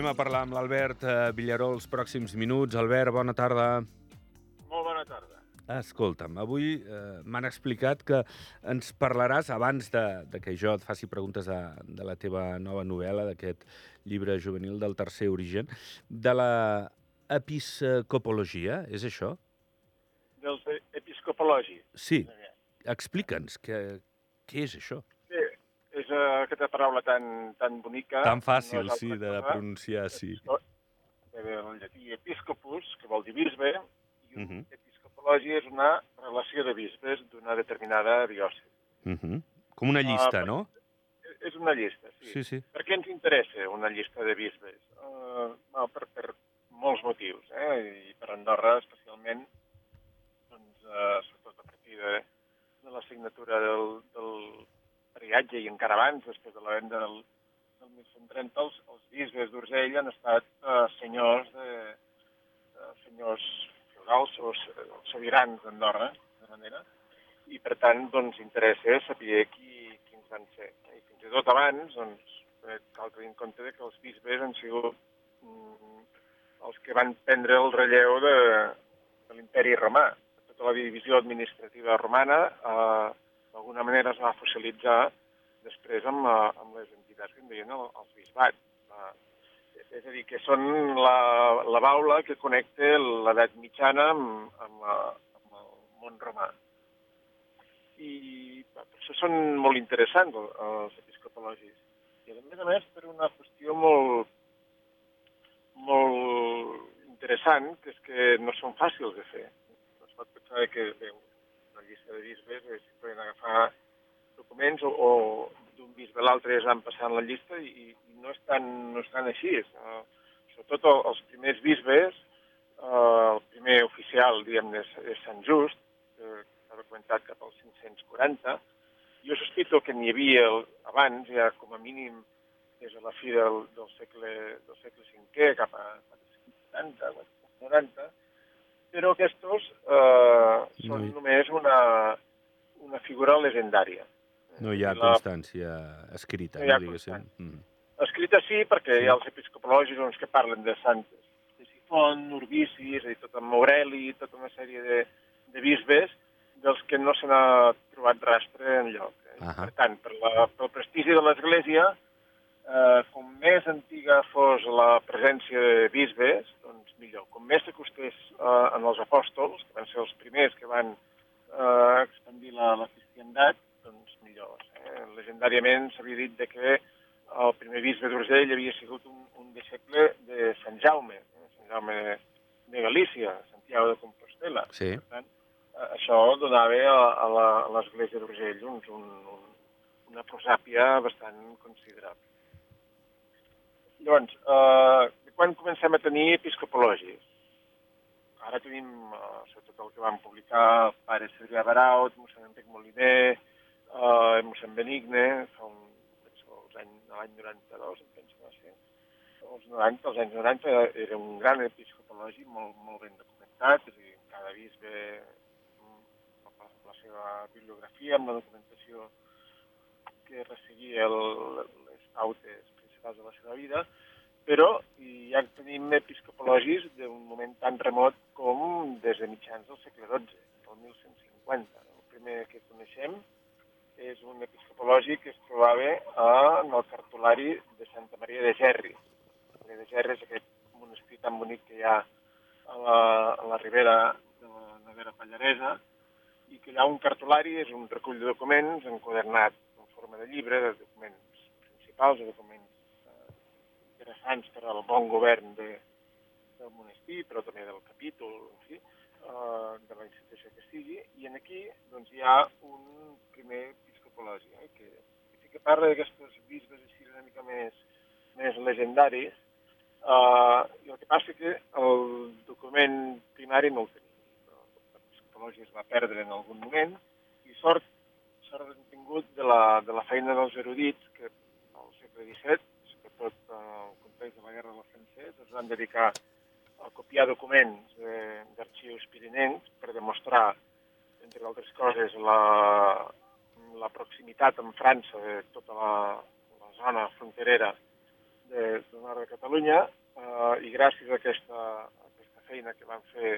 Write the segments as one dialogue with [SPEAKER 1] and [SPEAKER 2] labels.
[SPEAKER 1] Anem a parlar amb l'Albert eh, Villaró els pròxims minuts. Albert, bona tarda.
[SPEAKER 2] Molt bona tarda.
[SPEAKER 1] Escolta'm, avui eh, m'han explicat que ens parlaràs, abans de, de que jo et faci preguntes de, de la teva nova novel·la, d'aquest llibre juvenil del tercer origen, de la episcopologia, és això?
[SPEAKER 2] Dels e- episcopològics.
[SPEAKER 1] Sí, explica'ns, què, què és això?
[SPEAKER 2] És uh, aquesta paraula tan, tan bonica...
[SPEAKER 1] Tan fàcil,
[SPEAKER 2] no
[SPEAKER 1] sí, de
[SPEAKER 2] cosa.
[SPEAKER 1] pronunciar, sí.
[SPEAKER 2] Del llatí episcopus, que vol dir bisbe, i un
[SPEAKER 1] Mhm.
[SPEAKER 2] episcopologia és una relació de bisbes d'una determinada diòcesi.
[SPEAKER 1] Uh -huh. Com una llista,
[SPEAKER 2] Ah,
[SPEAKER 1] no?
[SPEAKER 2] És una llista, sí.
[SPEAKER 1] Sí, sí.
[SPEAKER 2] Per què ens interessa una llista de bisbes? Uh, no, per, per molts motius, eh? i per Andorra especialment, doncs, uh, sobretot a partir de, de la signatura del, del periatge i encara abans, després de la venda del, del 1130, els, els bisbes d'Urgell han estat uh, senyors de, uh, senyors feudals o sobirans d'Andorra, de manera, i per tant doncs interessa saber qui, quins van ser. I fins i tot abans, doncs, eh, cal tenir en compte de que els bisbes han sigut mm, els que van prendre el relleu de, de l'imperi romà. Tota la divisió administrativa romana eh, d'alguna manera es va fossilitzar després amb, eh, amb les entitats que en deien el, els bisbats. Eh, és a dir, que són la, la baula que connecta l'edat mitjana amb, amb, la, amb el món romà i per això són molt interessants el- els episcopologis. I a més a més per una qüestió molt, molt interessant, que és que no són fàcils de fer. No es pot pensar que bé, una llista de bisbes s'hi poden agafar documents o, o d'un bisbe a l'altre es van passant la llista i, i no, és tan, no és tan així. Uh, sobretot el, els primers bisbes, uh, el primer oficial, diguem-ne, és, és Sant Just, que s'ha documentat cap als 540. Jo sospito que n'hi havia abans, ja com a mínim des de la fi del, del, segle, del segle V, cap a 470, 490, però aquests eh, són
[SPEAKER 1] No hi-
[SPEAKER 2] només una, una figura legendària.
[SPEAKER 1] No hi ha
[SPEAKER 2] La-
[SPEAKER 1] constància escrita,
[SPEAKER 2] No hi ha
[SPEAKER 1] no, diguéssim. Mm.
[SPEAKER 2] Escrita sí, perquè hi ha els episcopològics doncs, que parlen de santes. De Sifon, Urbici, és a dir, tot amb Aureli, tota una sèrie de, de bisbes dels que no se n'ha trobat rastre en lloc. Eh?
[SPEAKER 1] Ahà.
[SPEAKER 2] Per tant, per la, pel prestigi de l'Església, eh, com més antiga fos la presència de bisbes, doncs millor. Com més s'acostés eh, en els apòstols, que van ser els primers que van eh, expandir la, la cristiandat, doncs millor. Eh? Legendàriament s'havia dit de que el primer bisbe d'Urgell havia sigut un, un deixeble de Sant Jaume, eh? Sant Jaume de, de Galícia, Santiago de Compostela.
[SPEAKER 1] Sí.
[SPEAKER 2] Per tant, eh, això donava a, a l'església d'Urgell un, un, un, una prosàpia bastant considerable. Llavors, eh, quan comencem a tenir episcopològics? Ara tenim, eh, sobretot el que van publicar el pare Cebrià Baraut, mossèn Enric Moliner, eh, mossèn Benigne, fa un, penso, els l'any 92, em penso que va ser. Els 90, els anys 90 era un gran episcopològic molt, molt ben documentat, és a dir, cada bisbe la seva bibliografia, amb la documentació que resseguia el, les pautes principals de la seva vida, però ja tenim episcopològics d'un moment tan remot com des de mitjans del segle XII, el 1150. El primer que coneixem és un episcopològic que es trobava en el cartulari de Santa Maria de Gerri. Santa Maria de Gerri és aquest monestir tan bonic que hi ha a la, a la ribera de la Nevera Pallaresa i que allà un cartulari és un recull de documents enquadernat en forma de llibre, de documents principals, de documents interessants per al bon govern de, del monestir, però també del capítol, en fi, eh, de la institució que sigui, i en aquí doncs, hi ha un primer episcopologi, eh, que, que parla d'aquestos bisbes així una mica més, més legendaris, eh, i el que passa que el document primari no el tenim. L'episcopologia es va perdre en algun moment, i sort, sort hem tingut de la, de la feina dels erudits que al segle XVII, sobretot el context de la Guerra del Francès, es van dedicar a copiar documents eh, d'arxius pirinencs per demostrar, entre altres coses, la, la proximitat amb França de tota la, la zona fronterera de, del nord de Catalunya eh, i gràcies a aquesta, a aquesta feina que van fer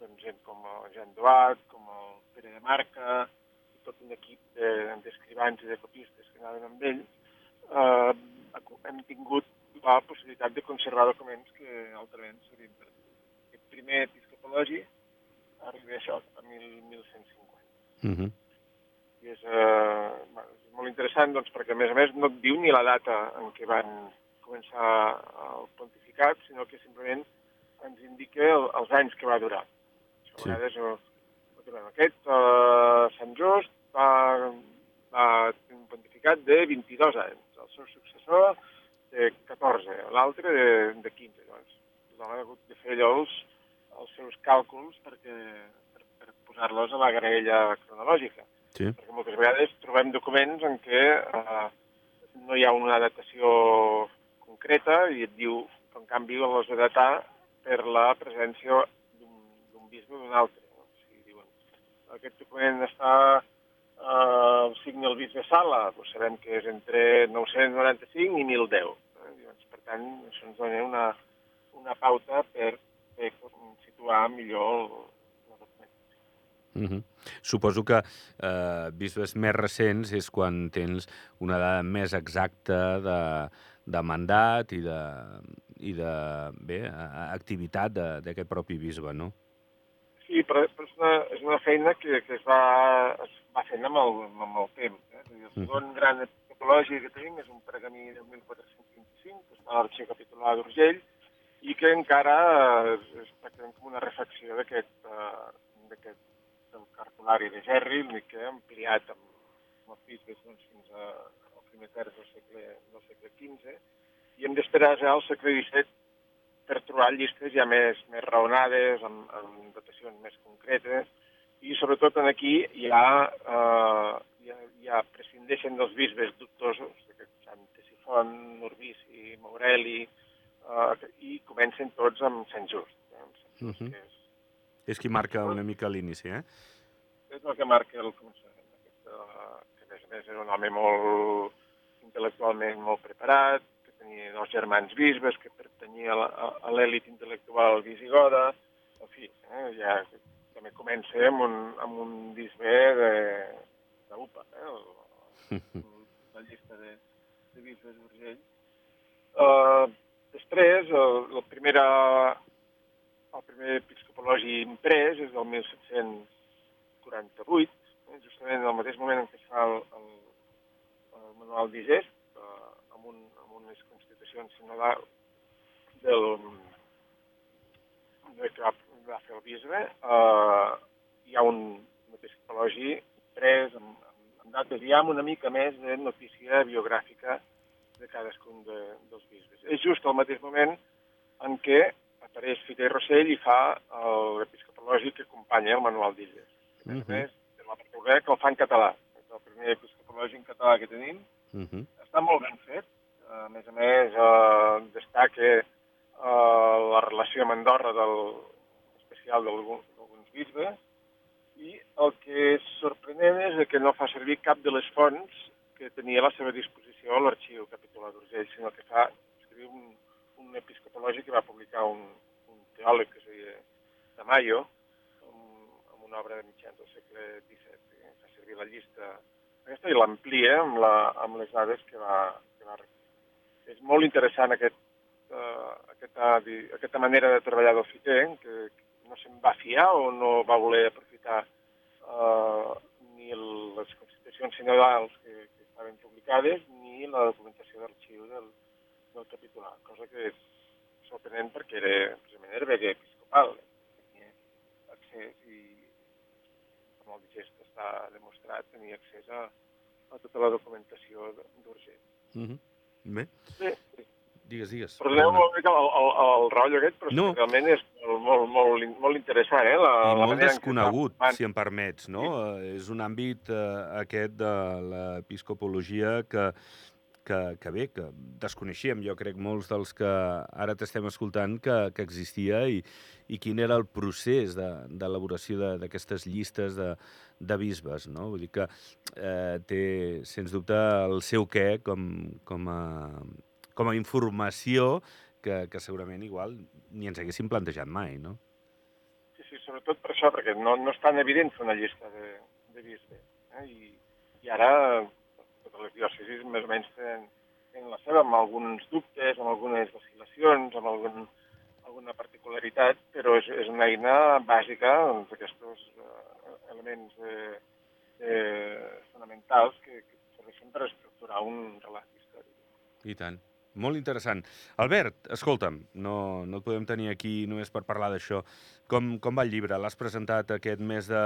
[SPEAKER 2] doncs, gent com el Jean Duat, com el Pere de Marca, i tot un equip d'escrivans de, i de copistes que anaven amb ell, eh, hem tingut la possibilitat de conservar documents que altrament s'haurien perdut. Aquest primer episcopologi arriba això, a 1150. Mm -hmm. I és, eh, és molt interessant doncs, perquè, a més a més, no et diu ni la data en què van començar el pontificat, sinó que simplement ens indica el, els anys que va durar. Això sí. a vegades ho, ho trobem. Aquest, uh, Sant Just, va, va tenir un pontificat de 22 anys. Seu successor, de 14, l'altre de, de 15. Doncs tothom ha hagut de fer allò els, els seus càlculs perquè, per, per posar-los a la graella cronològica. Sí. Perquè moltes vegades trobem documents en què eh, no hi ha una datació concreta i et diu que en canvi els de datar per la presència d'un bisbe o d'un altre. No? O sigui, diuen, aquest document està eh, el signe el bisbe Sala, doncs sabem que és entre 995 i 1010. Eh? Doncs, per tant, això ens dona una, una pauta per, per situar millor el,
[SPEAKER 1] Mm -hmm. Suposo que eh, bisbes més recents és quan tens una dada més exacta de, de mandat i de, i de bé, activitat d'aquest propi bisbe, no?
[SPEAKER 2] Sí, però, però és, una, és una feina que, que es, va, es va fent amb el, amb el temps. Eh? És dir, el segon mm. gran episcopologi que tenim és un pergamí de 1425, que està a l'arxiu capitular d'Urgell, i que encara és pràcticament com una reflexió d'aquest uh, del cartulari de Gerri, que ha ampliat amb, amb els bisbes doncs, fins a, al primer terç del segle, del segle XV, i hem d'esperar ja al segle XVII per trobar llistes ja més, més raonades, amb, amb datacions més concretes, i sobretot en aquí ja, eh, ja, ja prescindeixen dels bisbes dubtosos, Sant Tesifont, Urbís i Maureli, eh, i comencen tots amb Sant Just. Eh, Sant Just uh -huh.
[SPEAKER 1] que és, és qui marca una mica l'inici, eh?
[SPEAKER 2] És el que marca el començament. Aquest, uh, que a més a més era un home molt intel·lectualment molt preparat, tenia dos germans bisbes que pertanyia a l'èlit intel·lectual visigoda, en fi, eh, ja també comença amb un, amb un bisbe de, d'UPA, eh, el, la llista de, de bisbes d'Urgell. Uh, després, el, el, primera, el primer episcopologi imprès és del 1748, eh, justament en el mateix moment en què es fa el, el, el manual d'Igest, decisions sinodals del, de que va fer el bisbe, eh, hi ha un episcopologi pres amb, amb dates, hi ha una mica més de notícia biogràfica de cadascun de, dels bisbes. És just al mateix moment en què apareix Fita i Rossell i fa l'episcopologi que acompanya el manual d'Illes. A més, uh -huh. és la que el fa en català. És el primer episcopologi en català que tenim. Uh -huh. Està molt ben fet, a més a més, eh, destaca eh, la relació amb Andorra del, especial d'alguns bisbes, i el que és sorprenent és que no fa servir cap de les fonts que tenia a la seva disposició a l'arxiu capitular d'Urgell, sinó que fa escriu un, un episcopològic que va publicar un, un teòleg que es deia Tamayo, amb, amb una obra de mitjans del segle XVII, que fa servir la llista aquesta i l'amplia amb, la, amb les dades que va, que va és molt interessant aquest, uh, aquesta, aquesta manera de treballar del FITE, que no se'n va fiar o no va voler aprofitar uh, ni les constitucions sinodals que, que estaven publicades ni la documentació d'arxiu del, del capitular, cosa que és sorprenent perquè era, precisament era veguer episcopal, tenia accés i com el digest està demostrat, tenia accés a, a tota la documentació d'urgent. Mm
[SPEAKER 1] -hmm. Bé. Sí. Digues, digues.
[SPEAKER 2] Perdoneu molt el, el, el rotllo aquest, però no. realment és molt, molt, molt interessant, eh? La,
[SPEAKER 1] I la molt desconegut, que... si em permets, no? Sí. Uh, és un àmbit uh, aquest de l'episcopologia que, que, que bé, que desconeixíem, jo crec, molts dels que ara t'estem escoltant, que, que existia i, i quin era el procés d'elaboració d'aquestes llistes de, de bisbes, no? Vull dir que eh, té, sens dubte, el seu què com, com a com a informació que, que segurament igual ni ens haguéssim plantejat mai, no?
[SPEAKER 2] Sí, sí, sobretot per això, perquè no, no és tan evident fer una llista de, de bisbes. Eh? I, I ara totes les diòcesis més o menys tenen, tenen la seva, amb alguns dubtes, amb algunes vacil·lacions, amb algun, alguna particularitat, però és, és una eina bàsica d'aquests uh, elements de, de, fonamentals que, que serveixen per estructurar un relat històric.
[SPEAKER 1] I tant. Molt interessant. Albert, escolta'm, no, no et podem tenir aquí només per parlar d'això. Com, com va el llibre? L'has presentat aquest mes de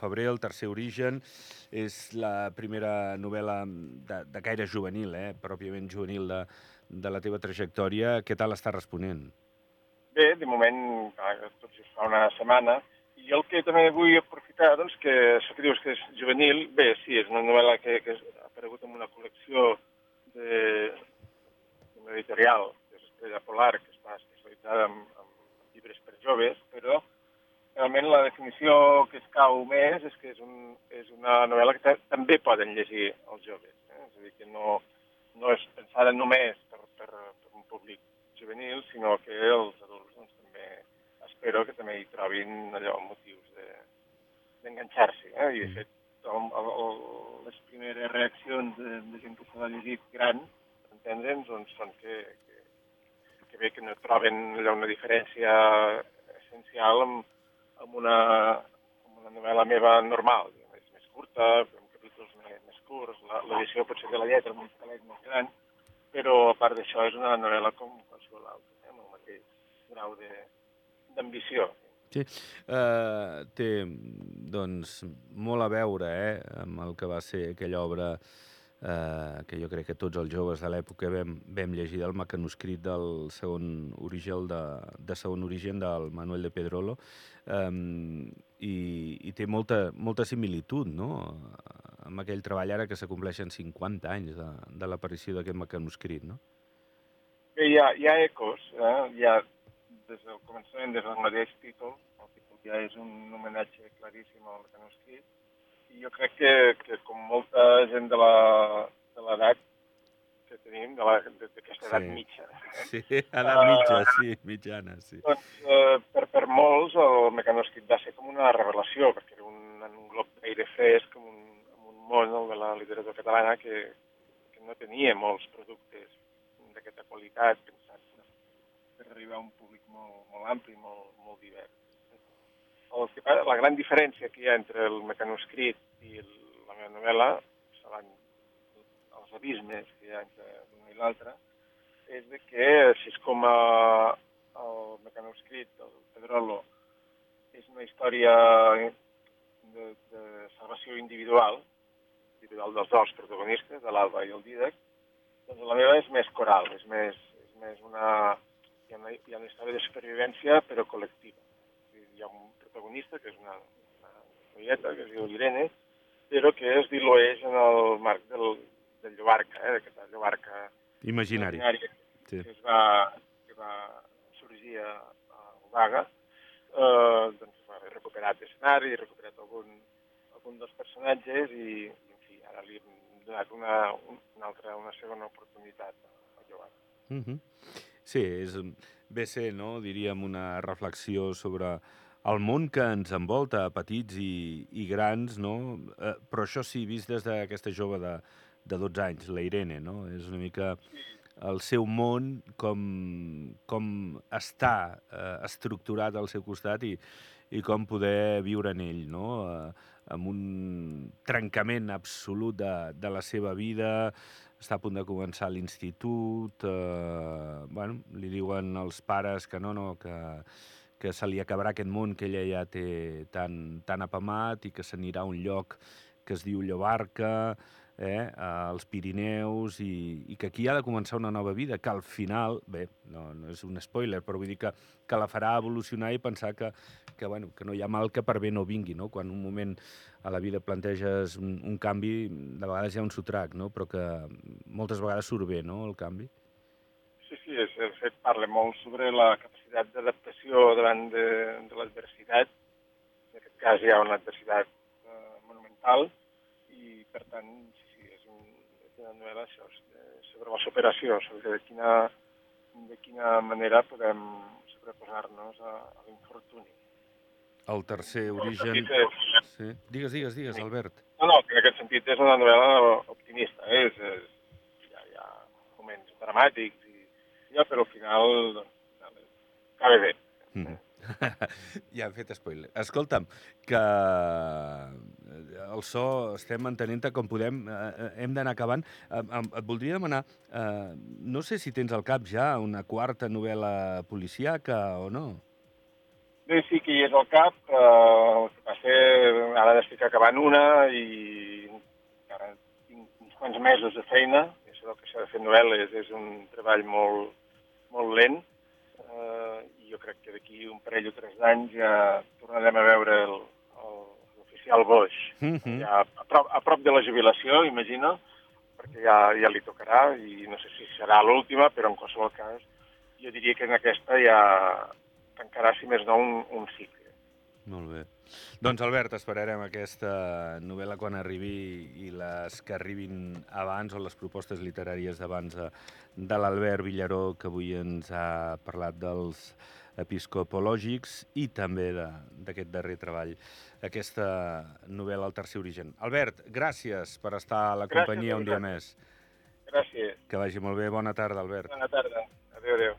[SPEAKER 1] febrer, el tercer origen. És la primera novel·la de, de gaire juvenil, eh? pròpiament juvenil de, de la teva trajectòria. Què tal està responent?
[SPEAKER 2] Bé, de moment, tot just fa una setmana, i el que també vull aprofitar, doncs, que això que dius que és juvenil, bé, sí, és una novel·la que, que ha aparegut en una col·lecció de, una editorial, que és Estrella Polar, que està especialitzada en, en llibres per joves, però realment la definició que es cau més és que és, un, és una novel·la que també poden llegir els joves. Eh? És a dir, que no, no és pensada només per, per, per un públic juvenil, sinó que els adults doncs, també espero que també hi trobin allò motius d'enganxar-s'hi. De, eh? I de fet, el, el, el, les primeres reaccions de, de gent que se l'ha llegit gran entendre'ns, doncs són que, que, que bé que no troben allà una diferència essencial amb, amb, una, amb una novel·la meva normal. És més curta, amb capítols més, més curts, l'edició potser de la lletra amb un talet més gran, però a part d'això és una novel·la com qualsevol altra, eh, amb el mateix grau d'ambició.
[SPEAKER 1] Sí, uh, té doncs, molt a veure eh, amb el que va ser aquella obra eh, que jo crec que tots els joves de l'època vam, vam llegir del mecanoscrit del segon origen, de, de segon origen del Manuel de Pedrolo, eh, i, i té molta, molta similitud no? amb aquell treball ara que s'acompleixen 50 anys de, de l'aparició d'aquest mecanoscrit. No?
[SPEAKER 2] Bé, hi ha, hi ha ecos, eh? hi ha des del començament, des del mateix títol, el títol ja és un homenatge claríssim al mecanoscrit, jo crec que, que com molta gent de l'edat que tenim, d'aquesta edat sí. mitja.
[SPEAKER 1] Sí, edat mitja, uh, sí, mitjana, sí.
[SPEAKER 2] Doncs uh, per, per molts el mecanoscrit va ser com una revelació, perquè era un, en un glob d'aire fresc, com un, en un món, el de la literatura catalana, que, que no tenia molts productes d'aquesta qualitat pensats per arribar a un públic molt, molt ampli, molt, molt divers el que, la gran diferència que hi ha entre el mecanoscrit i el, la meva novel·la, seran els abismes que hi ha entre l'una i l'altra, és de que, si és com a, el mecanoscrit, el Pedrolo, és una història de, de salvació individual, individual dels dos protagonistes, de l'Alba i el Didac, doncs la meva és més coral, és més, és més una, hi ha una, hi ha una història de supervivència, però col·lectiva. Hi ha un protagonista, que és una, una noieta, que es diu Irene, però que es dilueix en el marc del, del Llobarca, eh, d'aquesta Llobarca
[SPEAKER 1] imaginari, imaginària
[SPEAKER 2] sí. que, es va, que va sorgir a, a Obaga, eh, doncs ha recuperat escenari, ha recuperat algun, algun dels personatges i, en fi, ara li hem donat una, una altra, una segona oportunitat a Llobarca.
[SPEAKER 1] Mm -hmm. Sí, és, ve ser, no?, diríem, una reflexió sobre el món que ens envolta, petits i, i grans, no? Eh, però això sí, vist des d'aquesta jove de, de 12 anys, la Irene, no? És una mica el seu món, com, com està eh, estructurat al seu costat i, i com poder viure en ell, no? Eh, amb un trencament absolut de, de la seva vida, està a punt de començar l'institut, eh, bueno, li diuen els pares que no, no, que que se li acabarà aquest món que ella ja té tan, tan apamat i que s'anirà a un lloc que es diu Llobarca, eh, als Pirineus, i, i que aquí ha de començar una nova vida, que al final, bé, no, no és un spoiler, però vull dir que, que la farà evolucionar i pensar que, que, bueno, que no hi ha mal que per bé no vingui, no? Quan un moment a la vida planteges un, un canvi, de vegades hi ha un sotrac, no? però que moltes vegades surt bé, no?, el canvi.
[SPEAKER 2] Sí, sí, és, de fet parla molt sobre la capacitat d'adaptació davant de, de l'adversitat. En aquest cas hi ha una adversitat eh, monumental i, per tant, sí, sí, novel·la això, sobre la superació, sobre de quina, de quina manera podem sobreposar-nos a, a l'infortuni.
[SPEAKER 1] El tercer origen...
[SPEAKER 2] sentit és-
[SPEAKER 1] Sí. Digues, digues, digues, Albert.
[SPEAKER 2] No, no, en aquest sentit és una novel·la optimista, eh? és, és, hi, ha, hi ha moments dramàtics, i, ja, però al final doncs, acaba bé.
[SPEAKER 1] Mm. ja he fet spoiler. Escolta'm, que eh, el so estem mantenint com podem, eh, hem d'anar acabant. Eh, et voldria demanar, eh, no sé si tens al cap ja una quarta novel·la policíaca o no.
[SPEAKER 2] Bé, sí que hi és al cap, eh, el que passa ara n'estic acabant una i encara tinc uns quants mesos de feina, això del que s'ha de fer novel·les és un treball molt, molt lent, eh, i jo crec que d'aquí un parell o tres d'anys ja tornarem a veure el- el- l'oficial Boix,
[SPEAKER 1] Mm -hmm.
[SPEAKER 2] ja a prop, a prop de la jubilació, imagino, perquè ja, ja li tocarà, i no sé si serà l'última, però en qualsevol cas jo diria que en aquesta ja tancarà, si més no, un, un cicle.
[SPEAKER 1] Molt bé. Doncs, Albert, esperarem aquesta novel·la quan arribi i les que arribin abans o les propostes literàries d'abans de, de l'Albert Villaró, que avui ens ha parlat dels episcopològics i també de- d'aquest darrer treball, aquesta novel·la El tercer origen. Albert, gràcies per estar a la
[SPEAKER 2] Gràcies
[SPEAKER 1] companyia un dia més.
[SPEAKER 2] Gràcies.
[SPEAKER 1] Que vagi molt bé. Bona tarda, Albert.
[SPEAKER 2] Bona tarda. Adéu, adéu.